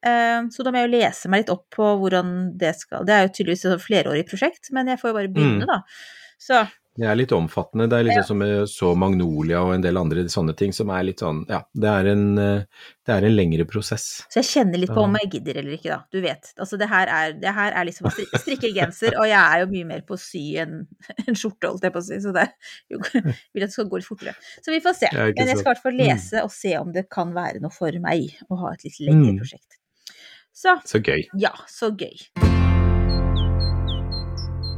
Uh, så da må jeg jo lese meg litt opp på hvordan det skal Det er jo tydeligvis et flerårig prosjekt, men jeg får jo bare begynne, Mm. da. Så Det er litt omfattende. Det er litt sånn som med så magnolia og en del andre sånne ting som er litt sånn Ja, det er en, eh, det er en lengre prosess. Så jeg kjenner litt på om jeg gidder eller ikke, da. Du vet. Altså, det her er, det her er liksom å strikke genser, og jeg er jo mye mer på å sy enn en skjorte, holdt jeg på å si. Så det jo, vil at det skal gå litt fortere. Så vi får se. Men jeg skal i hvert fall lese og se om det kan være noe for meg å ha et litt lengre Mm. prosjekt. Så Så gøy. ja, så gøy.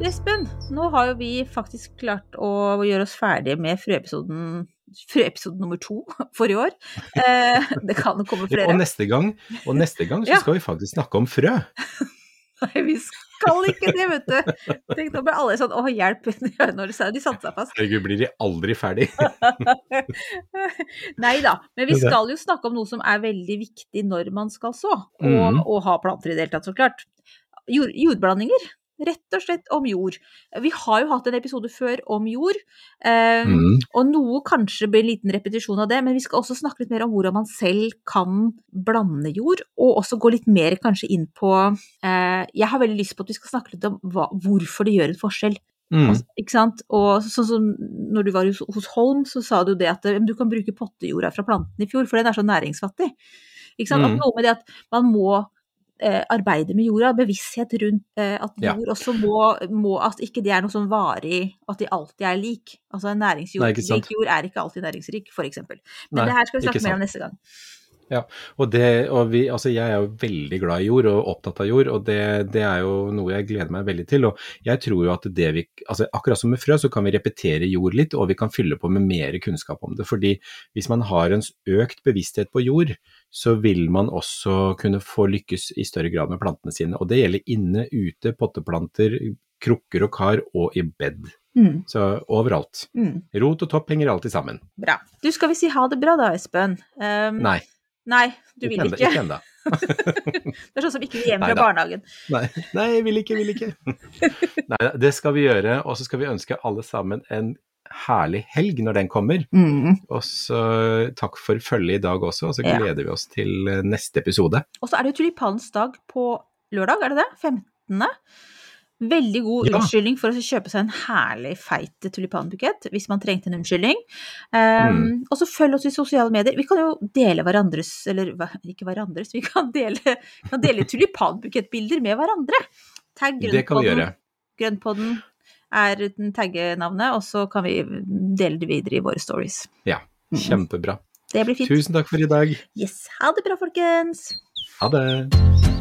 Du, Espen, nå har jo vi faktisk klart å gjøre oss ferdig med frøepisoden frøepisode nummer to for i år. Eh, det kan komme komme Og flere. neste gang, og neste gang så Ja. skal vi faktisk snakke om frø. Nei, vi skal ikke det, vet du. Tenk, nå ble alle sånn å hjelp, når. De satte seg fast. Herregud, blir de aldri ferdig? Nei da, men vi skal jo snakke om noe som er veldig viktig når man skal så, og, Mhm. og ha planter i det hele tatt, så klart. Jord, jordblandinger. Rett og slett om jord. Vi har jo hatt en episode før om jord, um, Mm. og noe kanskje blir en liten repetisjon av det, men vi skal også snakke litt mer om hvordan man selv kan blande jord, og også gå litt mer kanskje inn på uh, Jeg har veldig lyst på at vi skal snakke litt om hva, hvorfor det gjør en forskjell. Mm. Altså, ikke sant? Og sånn som når du var hos, Holm, så sa du det at du kan bruke pottejorda fra plantene i fjor, for den er så næringsfattig. Ikke sant? At Mm. noe med det at man må eh, arbeide med jorda, bevissthet rundt at at Ja. jord også må, må At ikke det er noe sånn varig, at de alltid er lik. Altså en næringsjord Nei, rik jord er ikke alltid næringsrik, eksempel. Men Nei, det her skal vi snakke mer om neste gang. Og det, og vi, altså jeg er jo veldig glad i jord og opptatt av jord, og det, det er jo noe jeg gleder meg veldig til. Og jeg tror jo at det vi, altså akkurat som med frø, så kan vi repetere jord litt, og vi kan fylle på med mer kunnskap om det. Fordi hvis man har en økt bevissthet på jord, så vil man også kunne få lykkes i større grad med plantene sine. Og det gjelder inne, ute, potteplanter, krukker og kar, og i bed. Mm, Så overalt. mm, Rot og topp henger alltid sammen. bra. Du, skal vi si ha det bra da, Espen? Um, Nei, Nei, du vil ikke. Ikke ennå. Det er sånn som ikke vil hjem fra barnehagen. Nei, nei, jeg vil ikke, vil ikke. Nei, det skal vi gjøre, og så skal vi ønske alle sammen en herlig helg når den kommer. Mm. Og så takk for følget i dag også, og så Ja. gleder vi oss til neste episode. Og så er det jo tulipanens dag på lørdag, er det det? 15. Veldig god Ja. unnskyldning for å kjøpe seg en herlig feit tulipanbukett, hvis man trengte en unnskyldning. Um, Mm. Og så følg oss i sosiale medier. Vi kan jo dele hverandres, eller ikke hverandres, vi kan dele, kan dele tulipanbukettbilder med hverandre. Tagg Grønnpodden. Grønnpodden er den taggenavnet, og så kan vi dele det videre i våre stories. Ja, kjempebra. kjempebra. Det blir fint. Tusen takk for i dag. Yes. Ha det bra, folkens! Ha det.